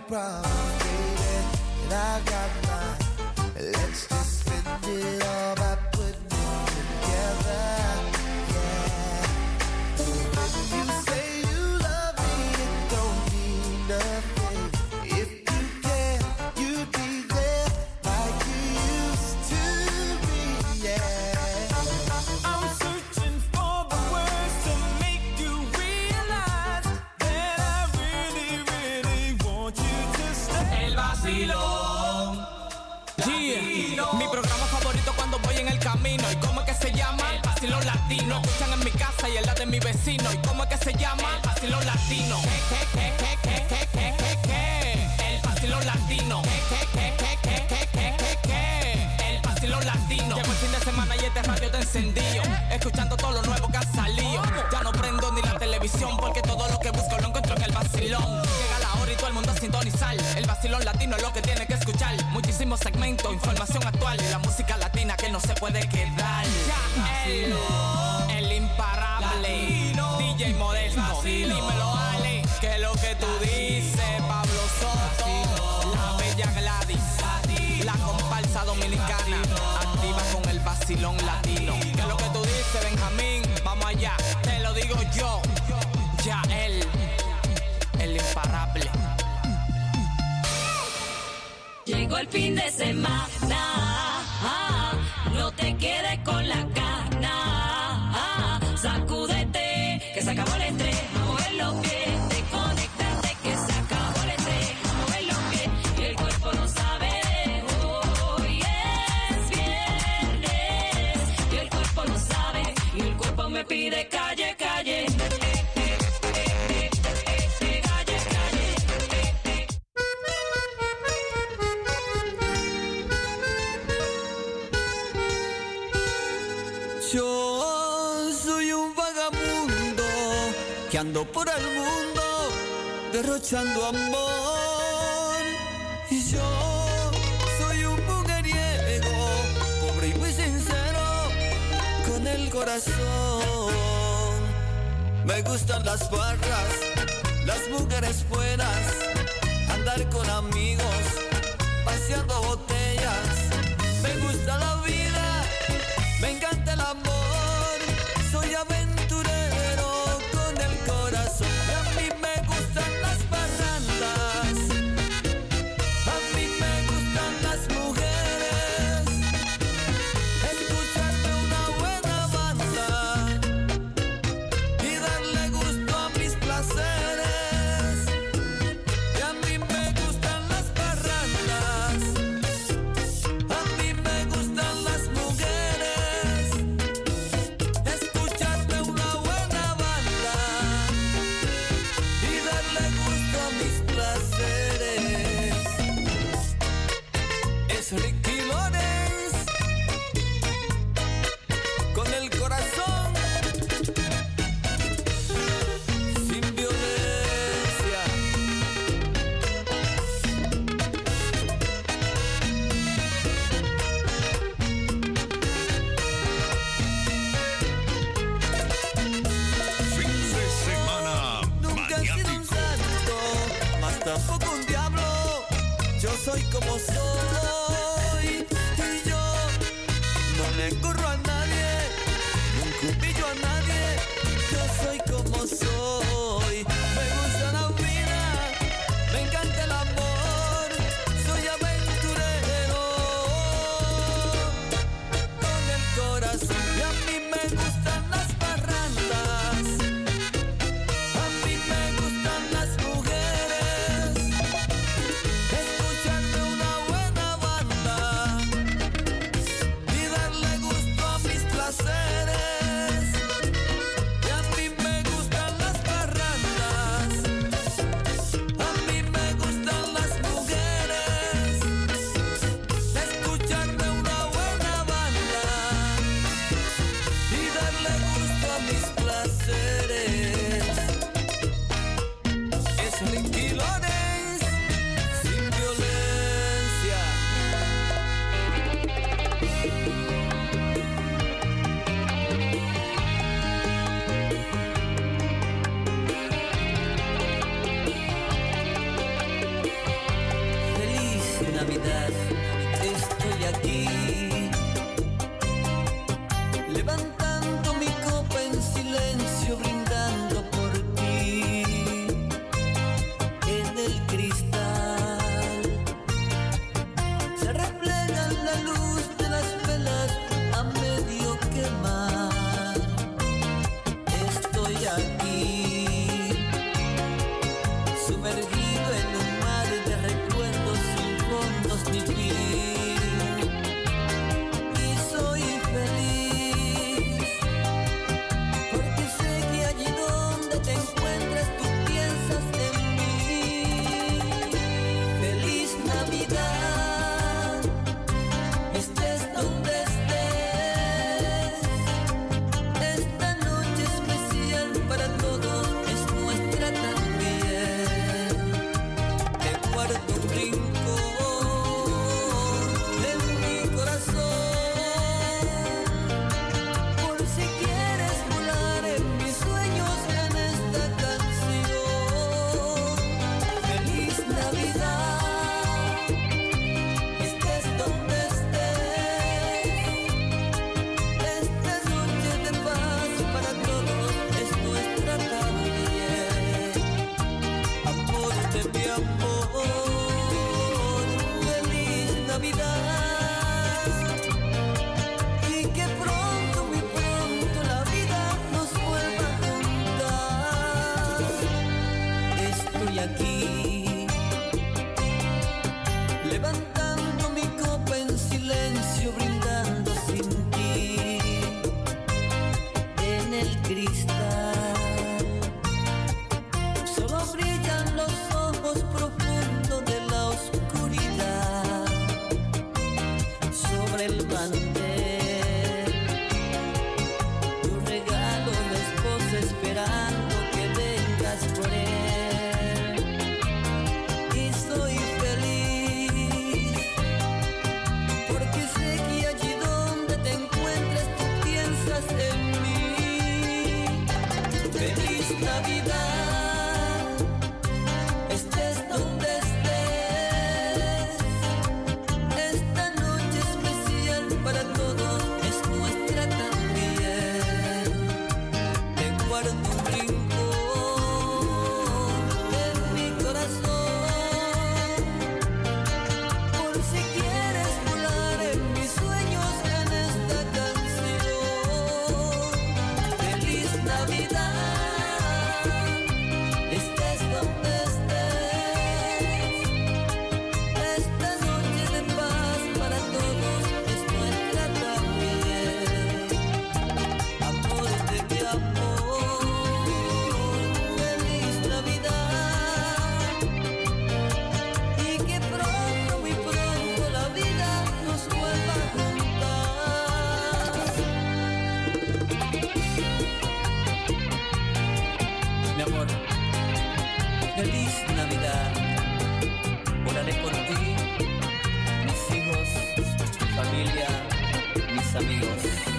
problem, baby. And I tú dices, Pablo Soto, la bella Gladys, la comparsa dominicana, activa con el vacilón latino. ¿Qué es lo que tú dices, Benjamín? Vamos allá, te lo digo yo, ya él, el imparable. Llegó el fin de semana, ah, no te quedes con la por el mundo derrochando amor. Y yo soy un mujeriego, pobre y muy sincero, con el corazón. Me gustan las barras, las mujeres buenas, andar con amigos, paseando botellas la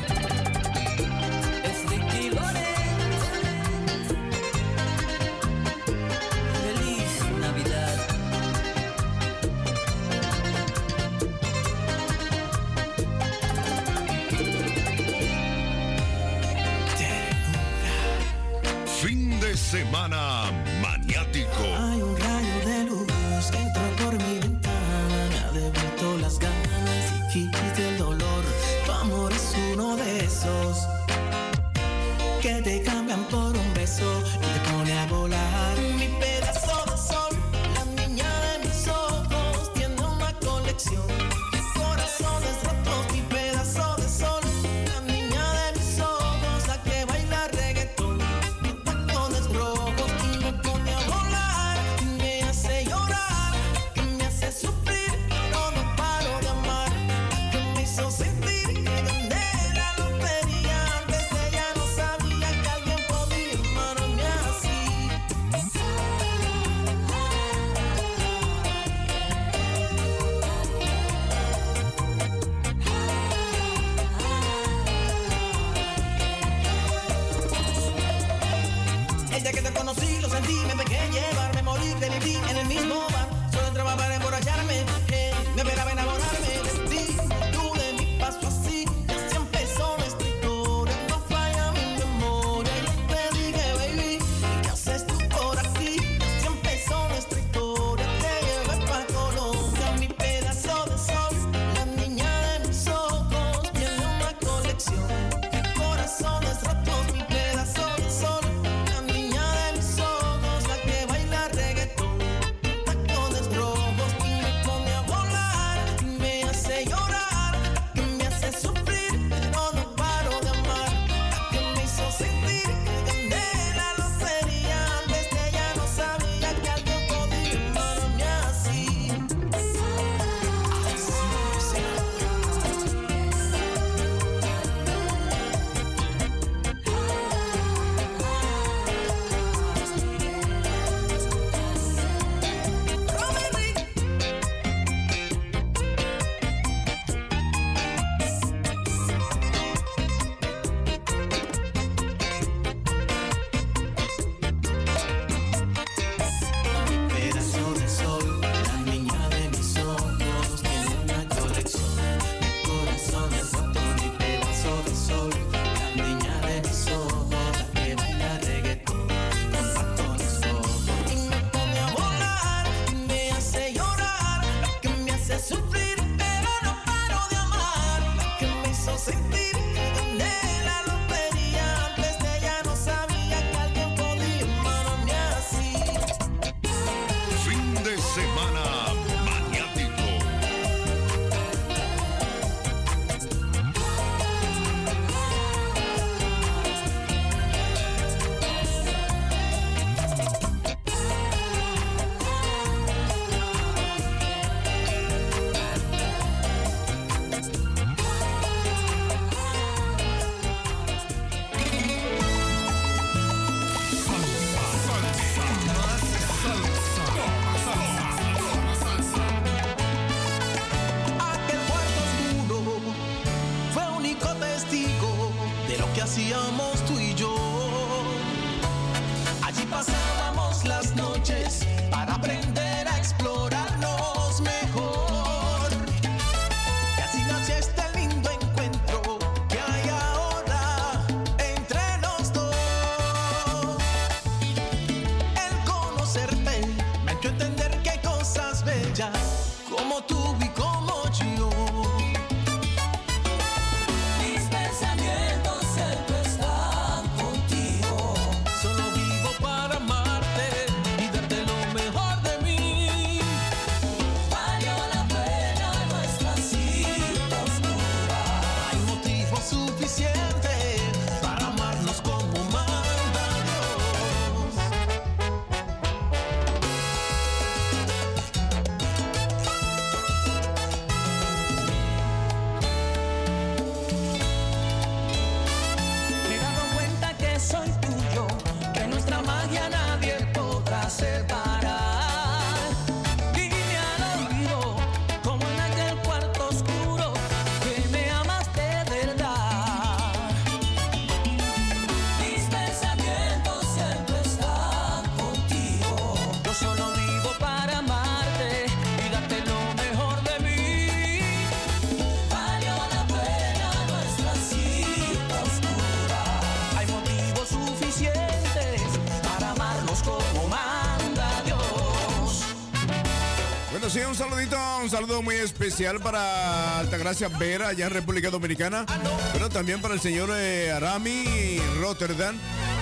un saludito, un saludo muy especial para Altagracia Vera, allá en República Dominicana, pero también para el señor eh, Arami Rotterdam,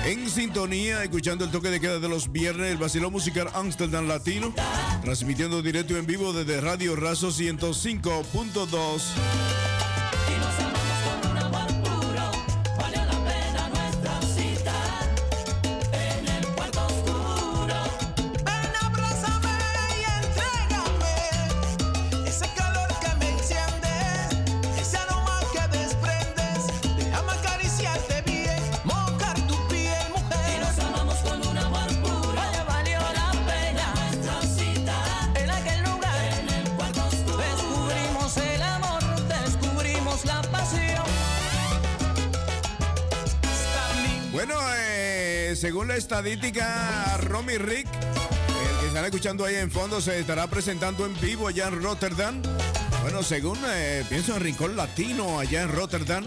en sintonía, escuchando el toque de queda de los viernes, el vacilón musical Amsterdam Latino, transmitiendo directo en vivo desde Radio Razo 105.2. la estadística, Romy Rick, el que están escuchando ahí en fondo, se estará presentando en vivo allá en Rotterdam. Bueno, según eh, pienso en Rincón Latino allá en Rotterdam.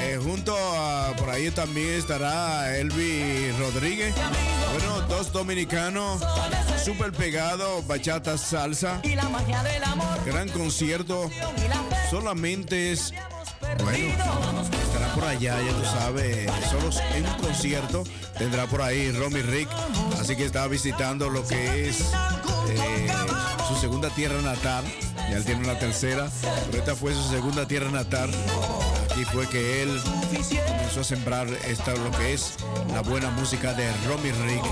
Eh, junto a por ahí también estará Elvi Rodríguez. Bueno, dos dominicanos, súper pegados, bachata, salsa. Gran concierto. Solamente es. Bueno, por allá, ya tú sabes, solo en un concierto tendrá por ahí Romy Rick, así que estaba visitando lo que es eh, su segunda tierra natal, ya él tiene una tercera, pero esta fue su segunda tierra natal, aquí fue que él comenzó a sembrar esta, lo que es la buena música de Romy Rick.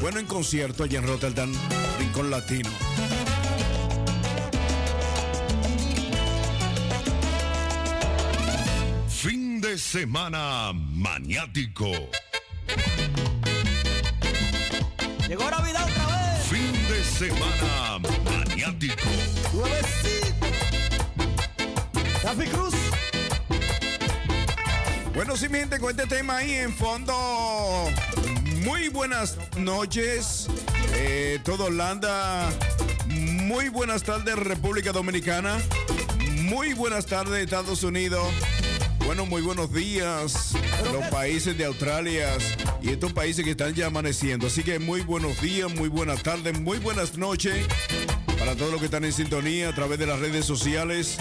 Bueno en concierto allá en Rotterdam, Rincón Latino. Semana maniático. Llegó Navidad otra vez. Fin de semana maniático. Rafi Cruz. Bueno, si mi gente, con este tema ahí en fondo. Muy buenas noches, eh, todo Holanda. Muy buenas tardes, República Dominicana. Muy buenas tardes, Estados Unidos. Bueno, muy buenos días los países de Australia y estos países que están ya amaneciendo. Así que muy buenos días, muy buenas tardes, muy buenas noches para todos los que están en sintonía a través de las redes sociales.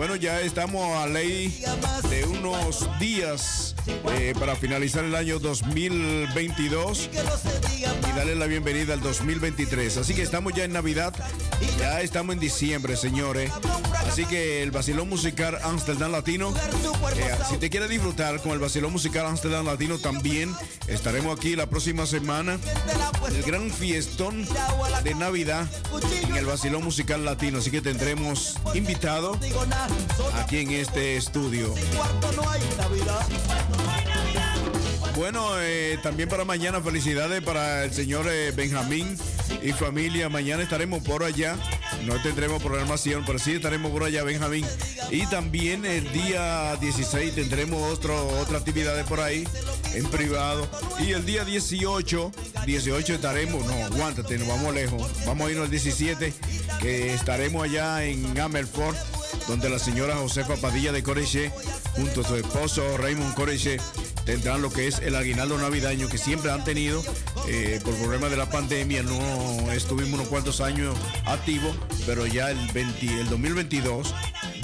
Bueno, ya estamos a ley de unos días eh, para finalizar el año 2022 y darle la bienvenida al 2023. Así que estamos ya en Navidad, ya estamos en diciembre, señores. Así que el vacilón musical Amsterdam Latino, eh, si te quieres disfrutar con el vacilón musical Amsterdam Latino, también estaremos aquí la próxima semana. El gran fiestón de Navidad en el vacilón musical latino. Así que tendremos invitado aquí en este estudio. Bueno, eh, también para mañana felicidades para el señor eh, Benjamín y familia. Mañana estaremos por allá. No tendremos programación, pero sí estaremos por allá, Benjamín. Y también el día 16 tendremos otro, otra actividad por ahí en privado. Y el día 18, 18 estaremos, no, aguántate, nos vamos lejos. Vamos a irnos al 17, que estaremos allá en Amelfort, donde la señora Josefa Padilla de Coreche, junto a su esposo Raymond Coreche, tendrán lo que es el aguinaldo navideño que siempre han tenido eh, por problemas de la pandemia. No estuvimos unos cuantos años activos, pero ya el, 20, el 2022,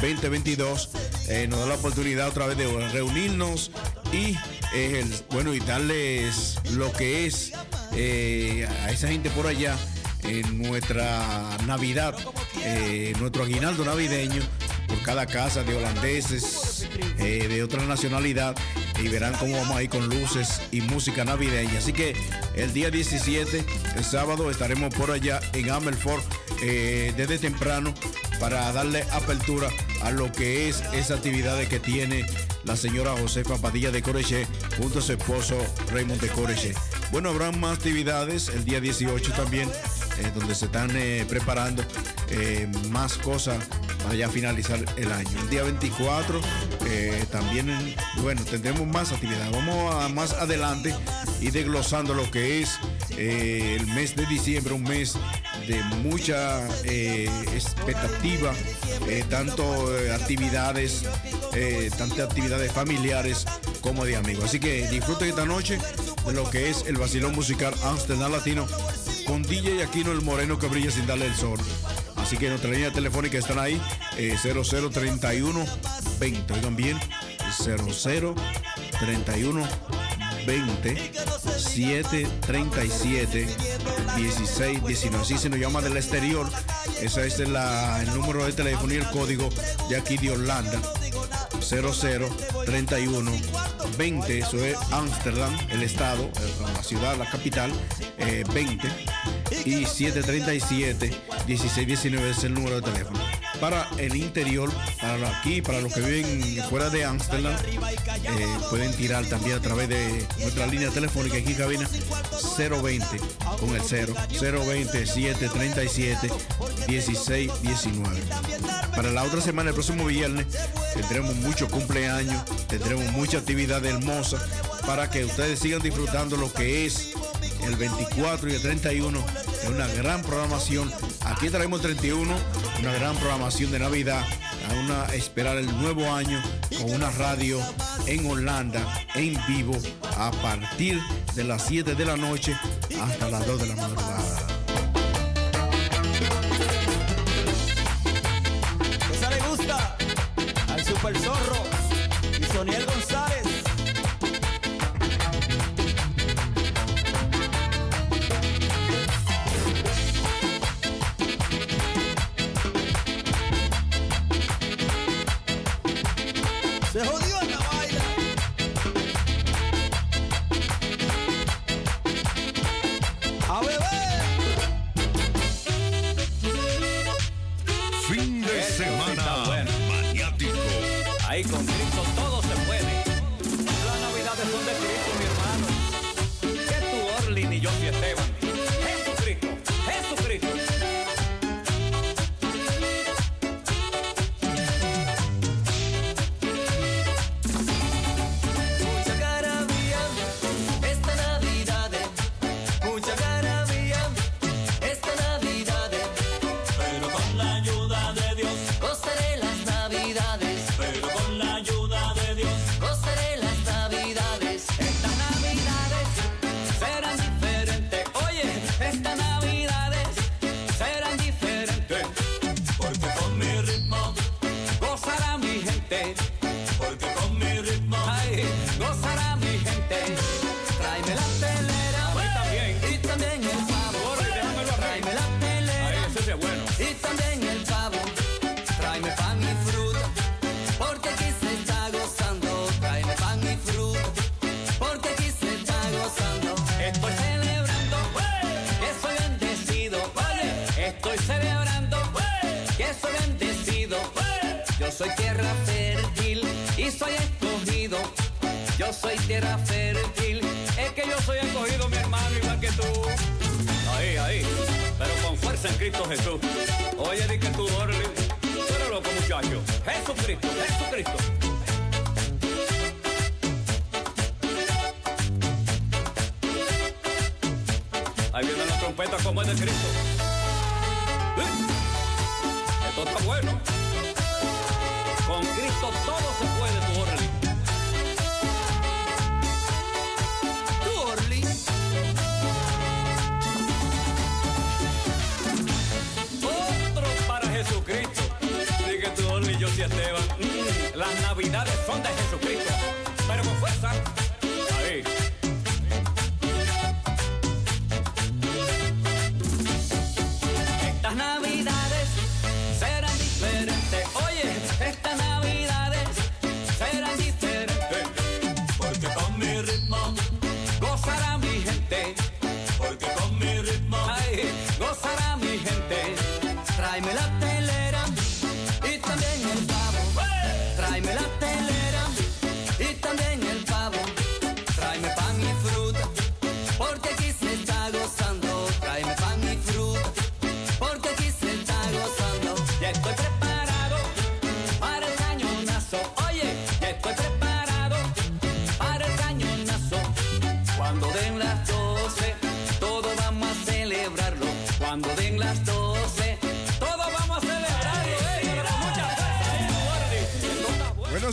2022, eh, nos da la oportunidad otra vez de reunirnos y eh, bueno y darles lo que es a esa gente por allá en nuestra Navidad, nuestro aguinaldo navideño por cada casa de holandeses, de otra nacionalidad y verán cómo vamos a ir con luces y música navideña. Así que el día 17, el sábado, estaremos por allá en Amelfort eh, desde temprano para darle apertura a lo que es esa actividad que tiene la señora Josefa Padilla de Coreche junto a su esposo Raymond de Coreche. Bueno, habrá más actividades el día 18 también, eh, donde se están eh, preparando más cosas para ya finalizar el año. El día 24 también, bueno, tendremos más actividades. Vamos a más adelante y desglosando lo que es el mes de diciembre, un mes de mucha eh, expectativa, eh, tanto eh, actividades, tantas actividades familiares como de amigos. Así que disfruten esta noche de lo que es el vacilón musical Amsterdam Latino con DJ Aquino el Moreno que brilla sin darle el sol. Así que nuestra línea telefónica están ahí, eh, 0031 20. Oigan bien, 0031 20 737 16 19. Así se nos llama del exterior. Ese es el número de teléfono y el código de aquí de Holanda. 0031 20, eso es Ámsterdam, el estado, eh, la ciudad, la capital, eh, 20 y 737 1619 es el número de teléfono. Para el interior, para aquí, para los que viven fuera de Ámsterdam, eh, pueden tirar también a través de nuestra línea telefónica aquí cabina 020 con el 0 020 737 1619. Para la otra semana, el próximo viernes, tendremos mucho cumpleaños, tendremos mucha actividad hermosa para que ustedes sigan disfrutando lo que es el 24 y el 31 es una gran programación. Aquí traemos el 31, una gran programación de Navidad. A una esperar el nuevo año con una radio en Holanda en vivo a partir de las 7 de la noche hasta las 2 de la madrugada. Zorro y Soniel Cristo Jesús. Mm, las navidades son de Jesucristo. Pero con fuerza.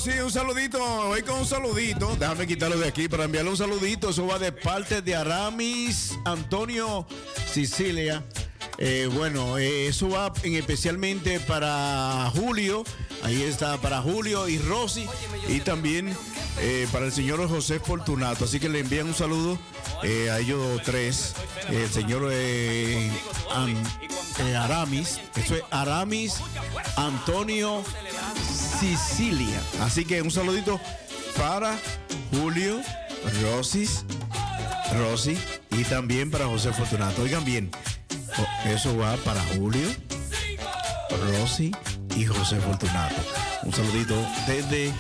Sí, un saludito. Voy con un saludito. Déjame quitarlo de aquí para enviarle un saludito. Eso va de parte de Aramis Antonio Sicilia. Eh, bueno, eh, eso va en especialmente para Julio. Ahí está para Julio y Rosy. Y también eh, para el señor José Fortunato. Así que le envían un saludo a ellos tres. El señor Aramis. Eso es Aramis Antonio Sicilia. Así que un saludito para Julio, Rosis, Rosy y también para José Fortunato. Oigan bien, eso va para Julio, Rosy y José Fortunato. Un saludito desde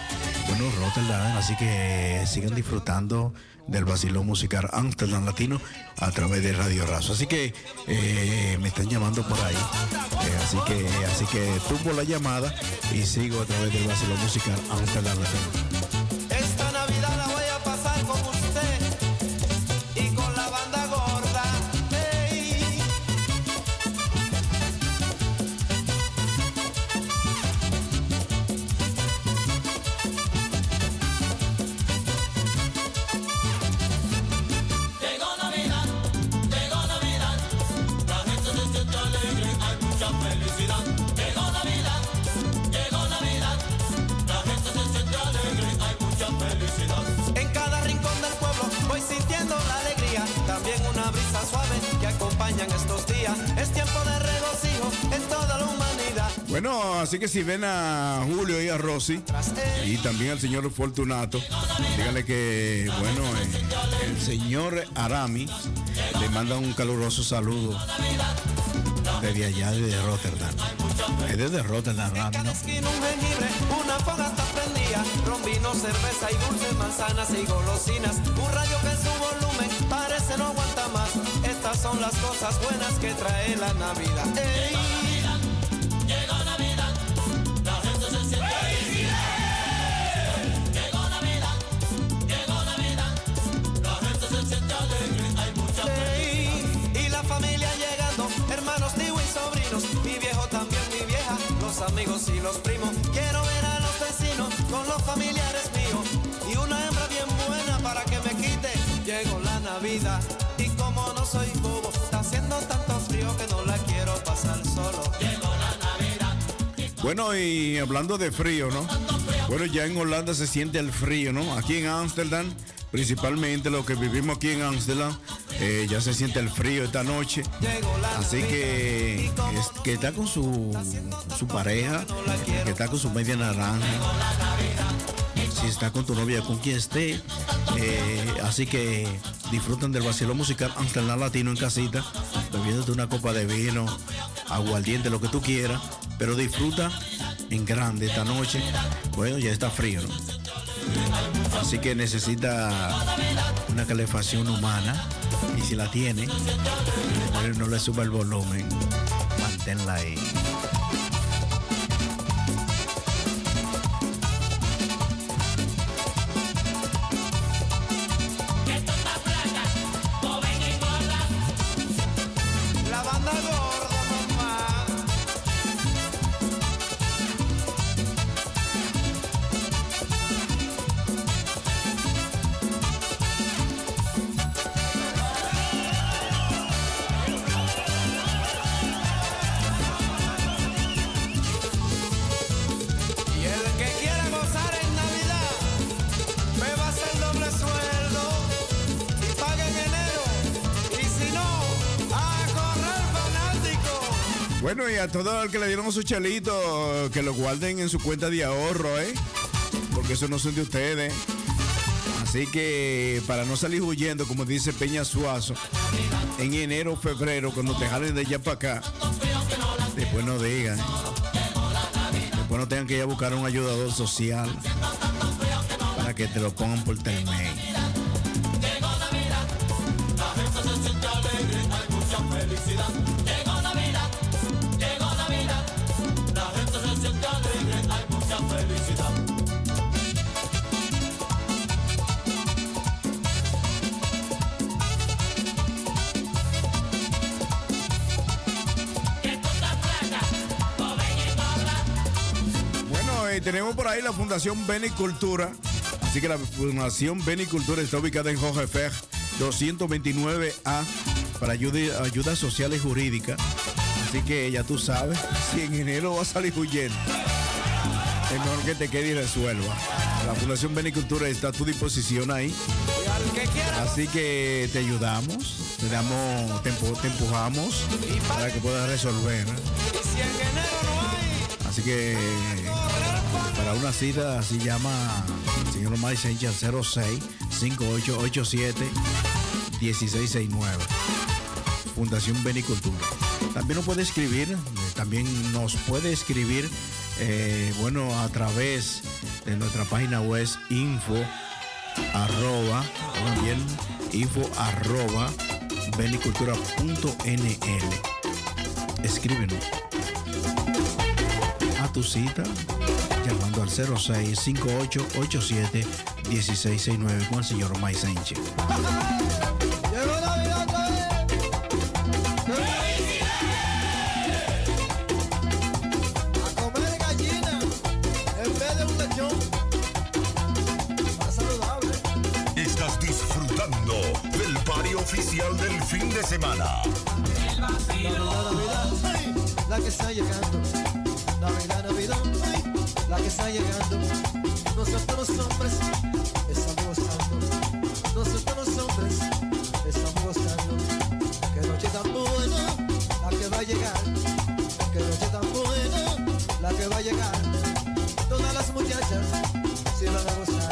bueno, Rotterdam, así que sigan disfrutando del vacilón musical Amsterdam Latino a través de Radio Razo. Así que eh, me están llamando por ahí. Eh, así que así que tumbo la llamada y sigo a través del vacilón musical Amsterdam Latino. Si ven a Julio y a Rosy y también al señor Fortunato, díganle que, bueno, eh, el señor Arami le manda un caluroso saludo desde allá, desde Rotterdam. Es desde Rotterdam, Arami. Estas son las cosas buenas que trae la Navidad. Amigos y los primos. Quiero ver a los vecinos con los familiares míos y una hembra bien buena para que me quite. Llegó la Navidad y como no soy bobo, está haciendo tanto frío que no la quiero pasar solo. Bueno, y hablando de frío, ¿no? Bueno, ya en Holanda se siente el frío, ¿no? Aquí en Ámsterdam, principalmente los que vivimos aquí en Ámsterdam, eh, ya se siente el frío esta noche. Así que, es- que está con su, su pareja, que está con su media naranja. Si está con tu novia, con quien esté. eh, así que disfruten del vacilón musical Amsterdam Latino en casita, bebiéndote una copa de vino, aguardiente, lo que tú quieras. Pero disfruta en grande esta noche. Bueno, ya está frío, ¿no? Así que necesita una calefacción humana. Y si la tiene, no le suba el volumen. Manténla ahí. A todos los que le dieron su chelito, que lo guarden en su cuenta de ahorro, ¿eh? Porque eso no son de ustedes. Así que para no salir huyendo, como dice Peña Suazo, en enero o febrero, cuando te jalen de allá para acá, después no digan. ¿eh? Después no tengan que ir a buscar un ayudador social para que te lo pongan por internet. Tenemos por ahí la Fundación Benicultura. Así que la Fundación Benicultura está ubicada en Jorge Fer 229A para ayuda, ayuda social y jurídica. Así que ya tú sabes, si en enero va a salir huyendo, es mejor que te quede y resuelva. La Fundación Benicultura está a tu disposición ahí. Así que te ayudamos, te damos, te empujamos para que puedas resolver. Así que una cita así llama señor Omar Sánchez al 06 5887 1669. Fundación Benicultura. También nos puede escribir, eh, también nos puede escribir, eh, bueno, a través de nuestra página web info arroba, también info arroba benicultura.nl. Escríbenos a tu cita llamando al 06 5887 1669 con el señor Mike Sánchez. Llegó Navidad otra vez. A comer gallina en vez de un lechón. Más saludable. Estás disfrutando del party oficial del fin de semana. Navidad, ay, la que está llegando. La que está llegando. Nosotros los hombres estamos gozando. Nosotros los hombres estamos gozando. Qué noche tan buena la que va a llegar. Qué noche tan buena la que va a llegar. Todas las muchachas se van a gozar.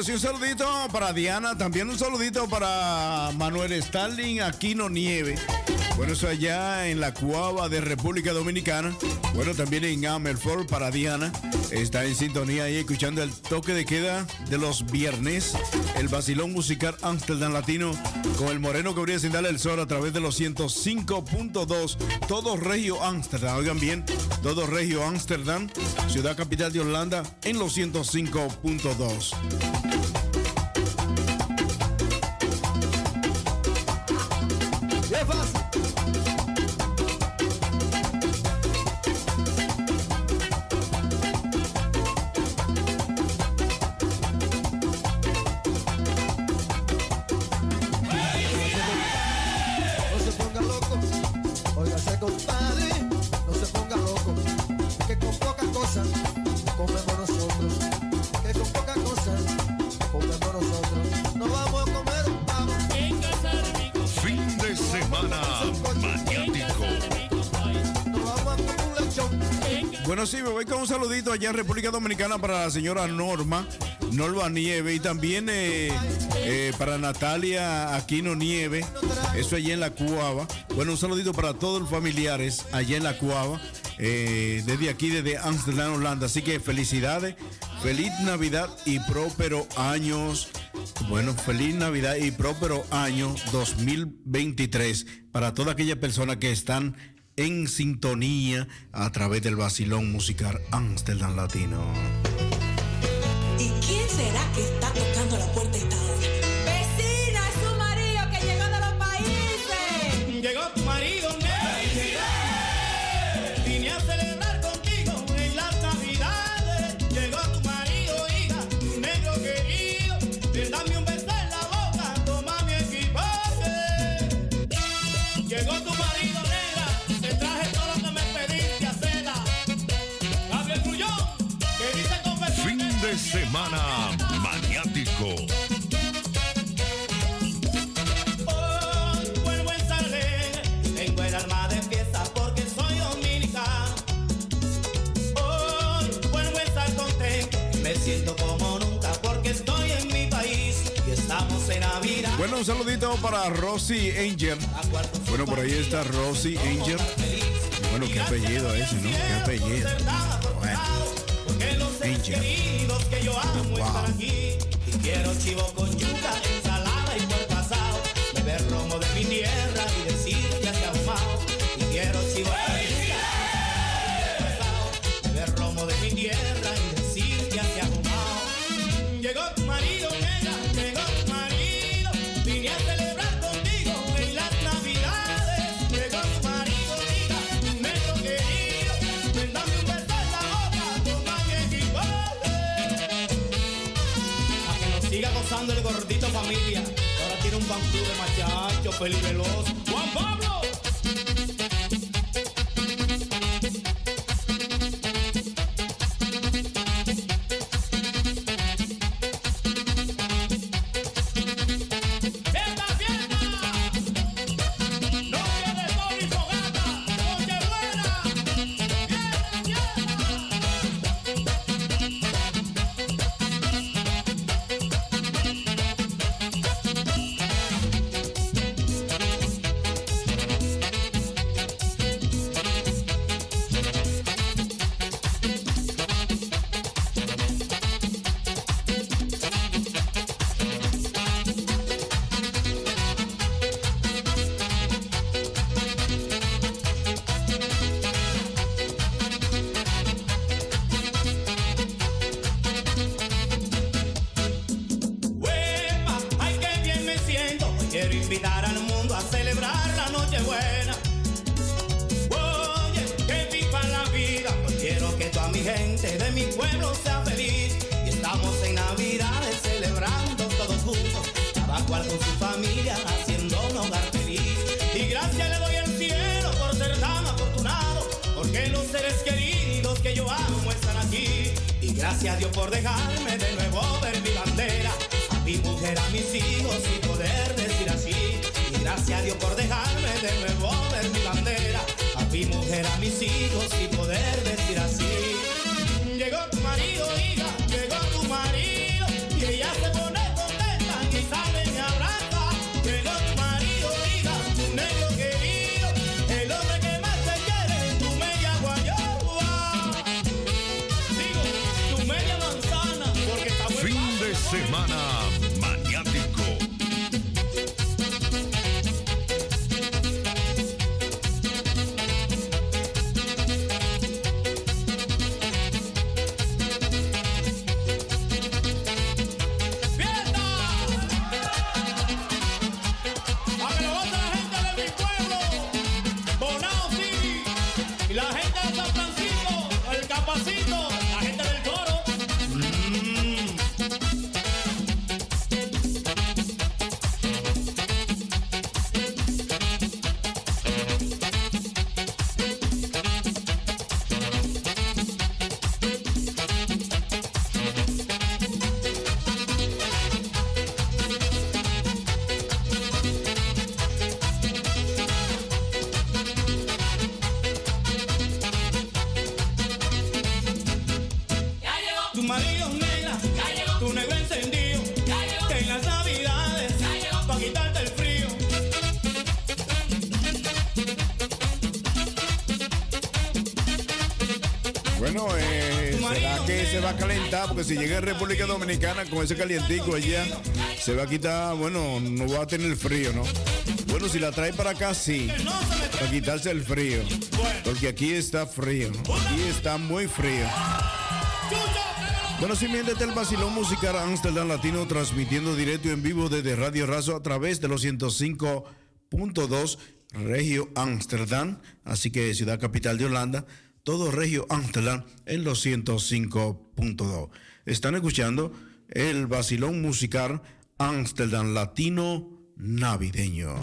Bueno, un saludito para Diana, también un saludito para Manuel Stalin Aquino Nieve. Bueno, eso allá en la Cuava de República Dominicana. Bueno, también en Amelford para Diana. Está en sintonía ahí escuchando el toque de queda de los viernes. El vacilón musical Amsterdam Latino con el moreno que brilla sin darle el sol a través de los 105.2. Todo Regio Amsterdam. Oigan bien, todo Regio Amsterdam, ciudad capital de Holanda, en los 105.2. saludito allá en República Dominicana para la señora Norma, Norma Nieve, y también eh, eh, para Natalia Aquino Nieve, eso allá en la Cuava. Bueno, un saludito para todos los familiares allá en la Cuava, eh, desde aquí, desde Amsterdam, Holanda. Así que felicidades, feliz Navidad y próspero años. Bueno, feliz Navidad y próspero año 2023 para todas aquellas personas que están en sintonía a través del vacilón musical Amsterdam Latino. ¿Y será que está un saludito para Rosy Angel. Bueno, por ahí está Rosy Angel. Bueno, qué apellido ese, ¿no? Qué apellido. Wow. Siga gozando el gordito familia. Ahora tiene un bambú de machacho, peliveloso. ¡Juan Pues, si llega a República Dominicana con ese calientico allá, se va a quitar, bueno, no va a tener frío, ¿no? Bueno, si la trae para acá, sí, para quitarse el frío, porque aquí está frío, ¿no? aquí está muy frío. Bueno, si miéndete el vacilón musical Amsterdam Latino transmitiendo directo y en vivo desde Radio Razo a través de los 105.2 Regio Amsterdam, así que ciudad capital de Holanda todo Regio Amsterdam en los 105.2. Están escuchando el Basilón Musical Amsterdam Latino Navideño.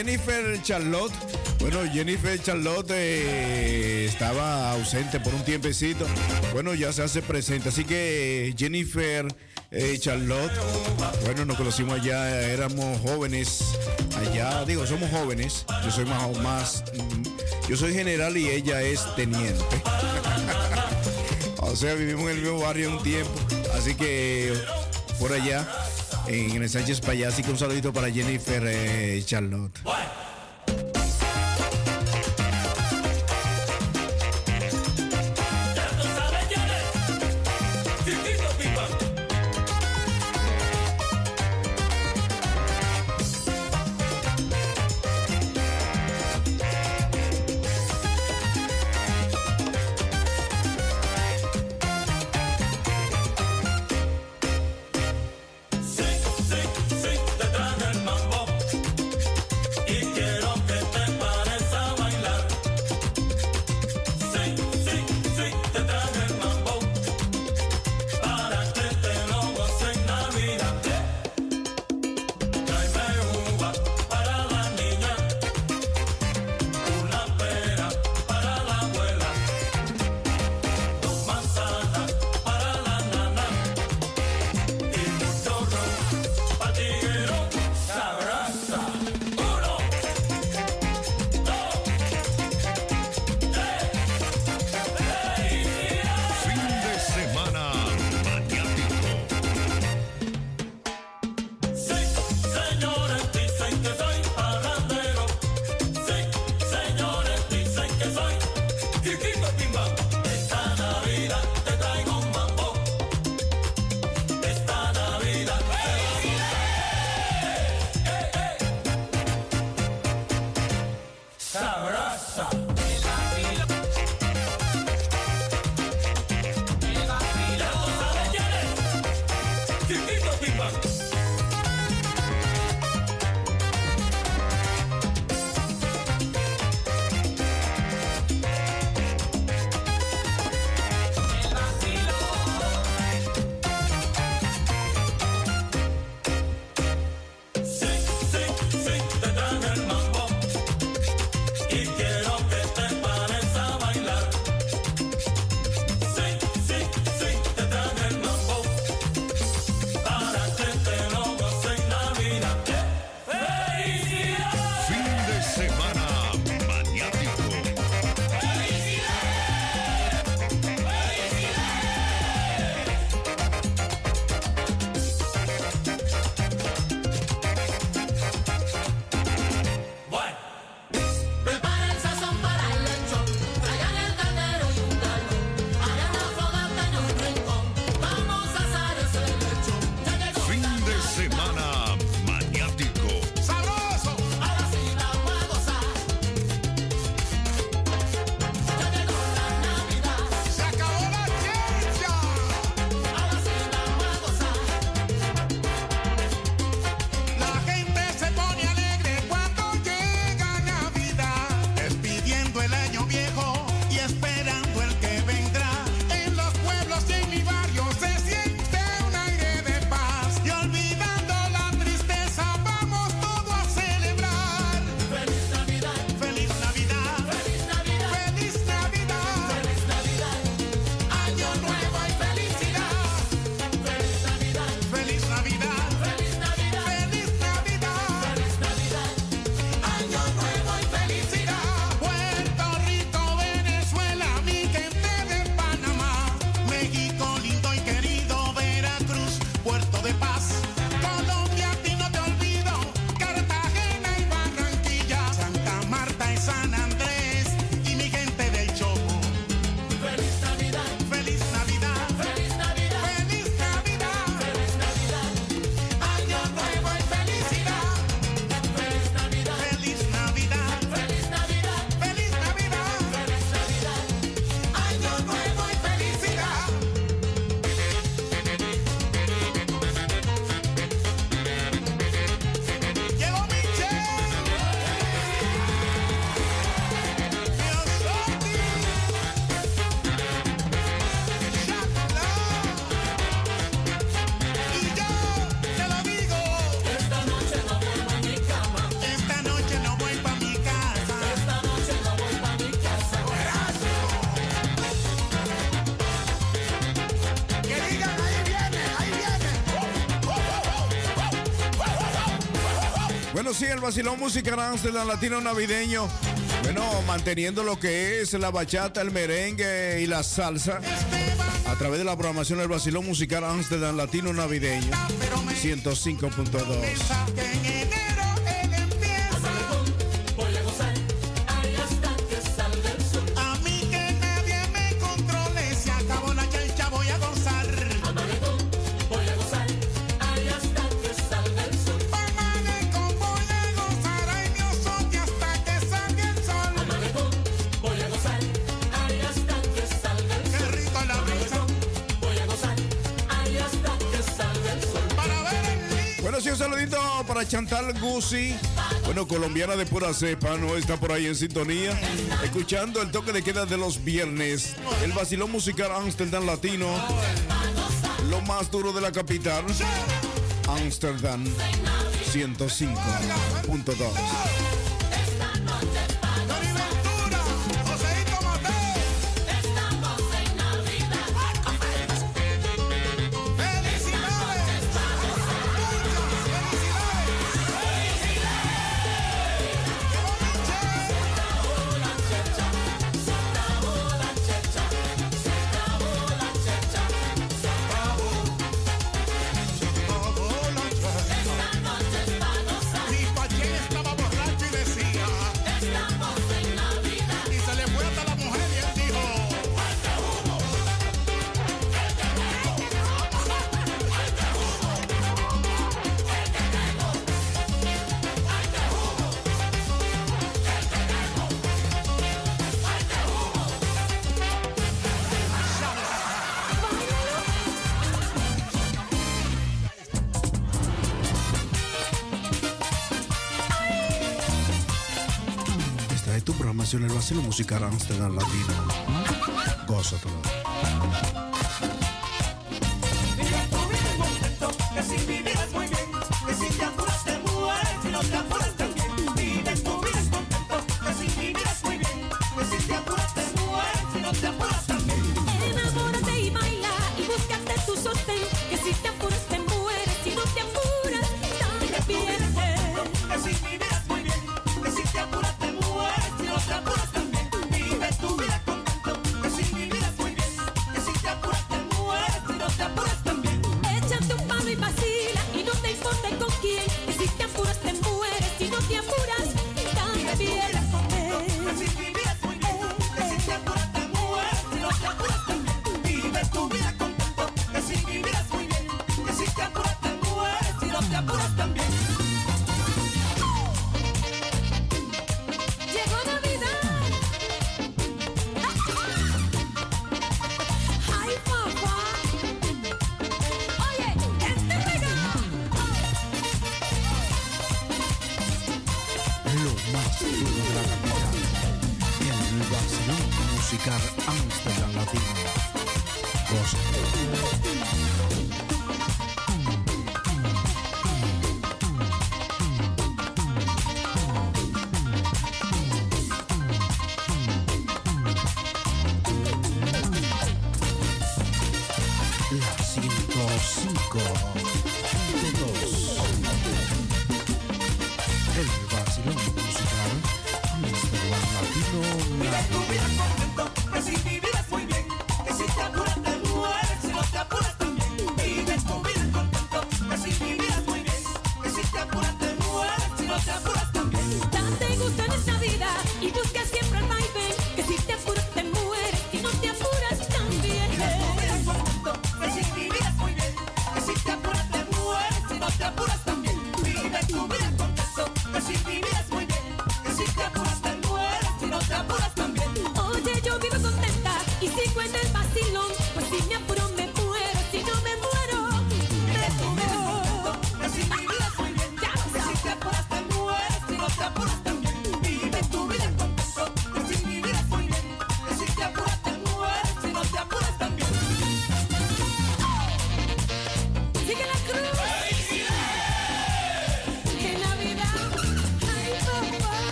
Jennifer Charlotte. Bueno, Jennifer Charlotte eh, estaba ausente por un tiempecito. Bueno, ya se hace presente. Así que Jennifer eh, Charlotte, bueno, nos conocimos allá, éramos jóvenes allá. Digo, somos jóvenes. Yo soy más, más mm, yo soy general y ella es teniente. o sea, vivimos en el mismo barrio un tiempo. Así que por allá, en el Sánchez Payá. Así que un saludito para Jennifer eh, Charlotte. así el vacilón música dance latino navideño. Bueno, manteniendo lo que es la bachata, el merengue y la salsa a través de la programación del vacilón musical Amsterdam Latino Navideño 105.2. Bueno, colombiana de pura cepa, no está por ahí en sintonía, escuchando el toque de queda de los viernes, el vacilón musical Amsterdam Latino, lo más duro de la capital, Amsterdam 105.2. Οσικά ράμστε να λαδίνα, πόσα του.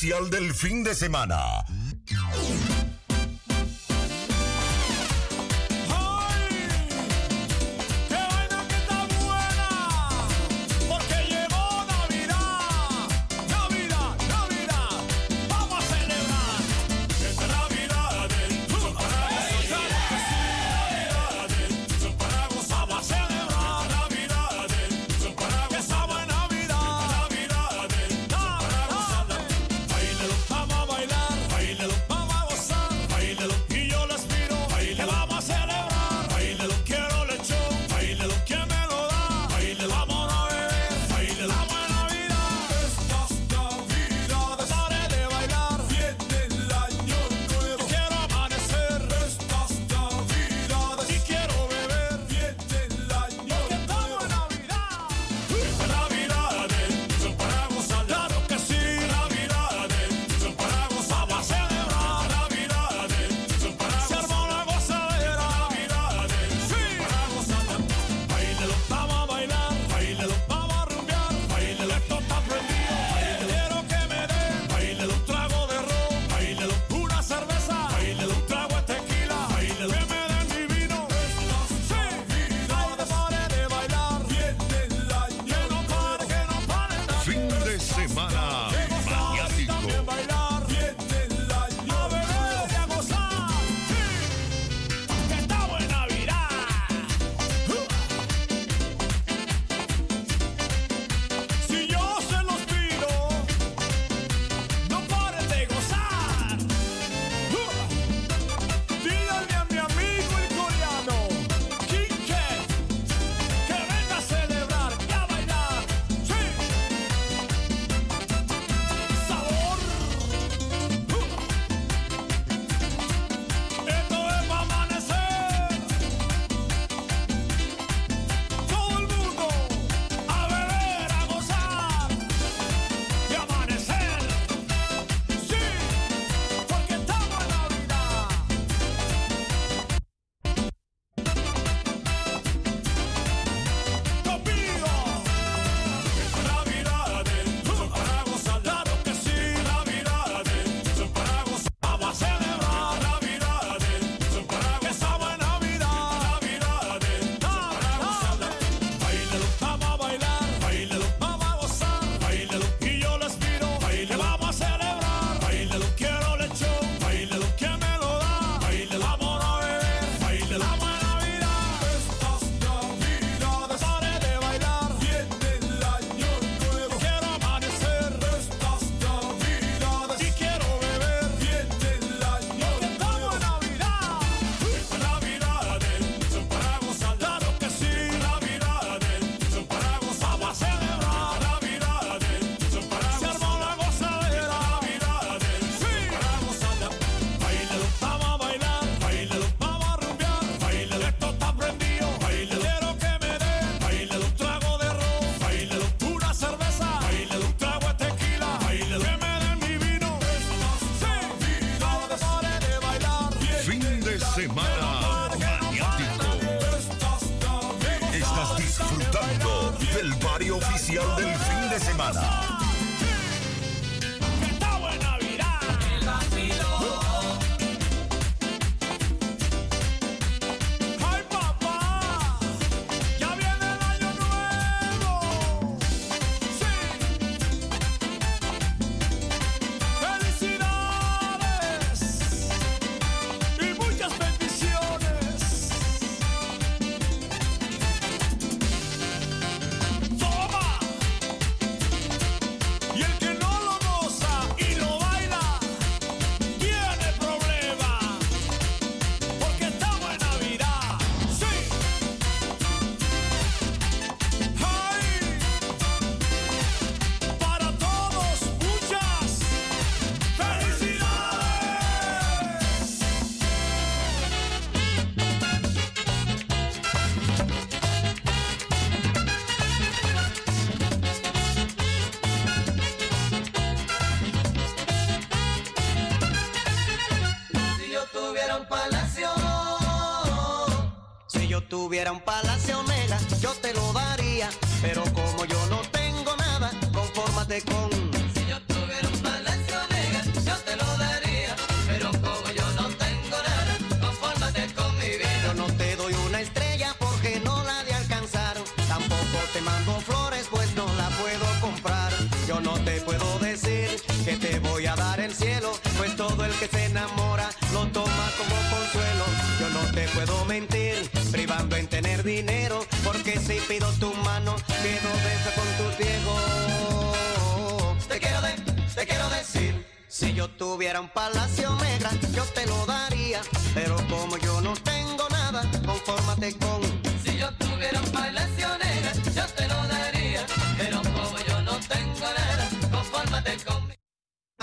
Del fin de semana.